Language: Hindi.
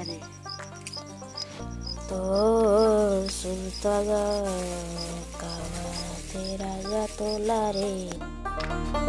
गाने तो सुनता तो गा तेरा जा तो लारे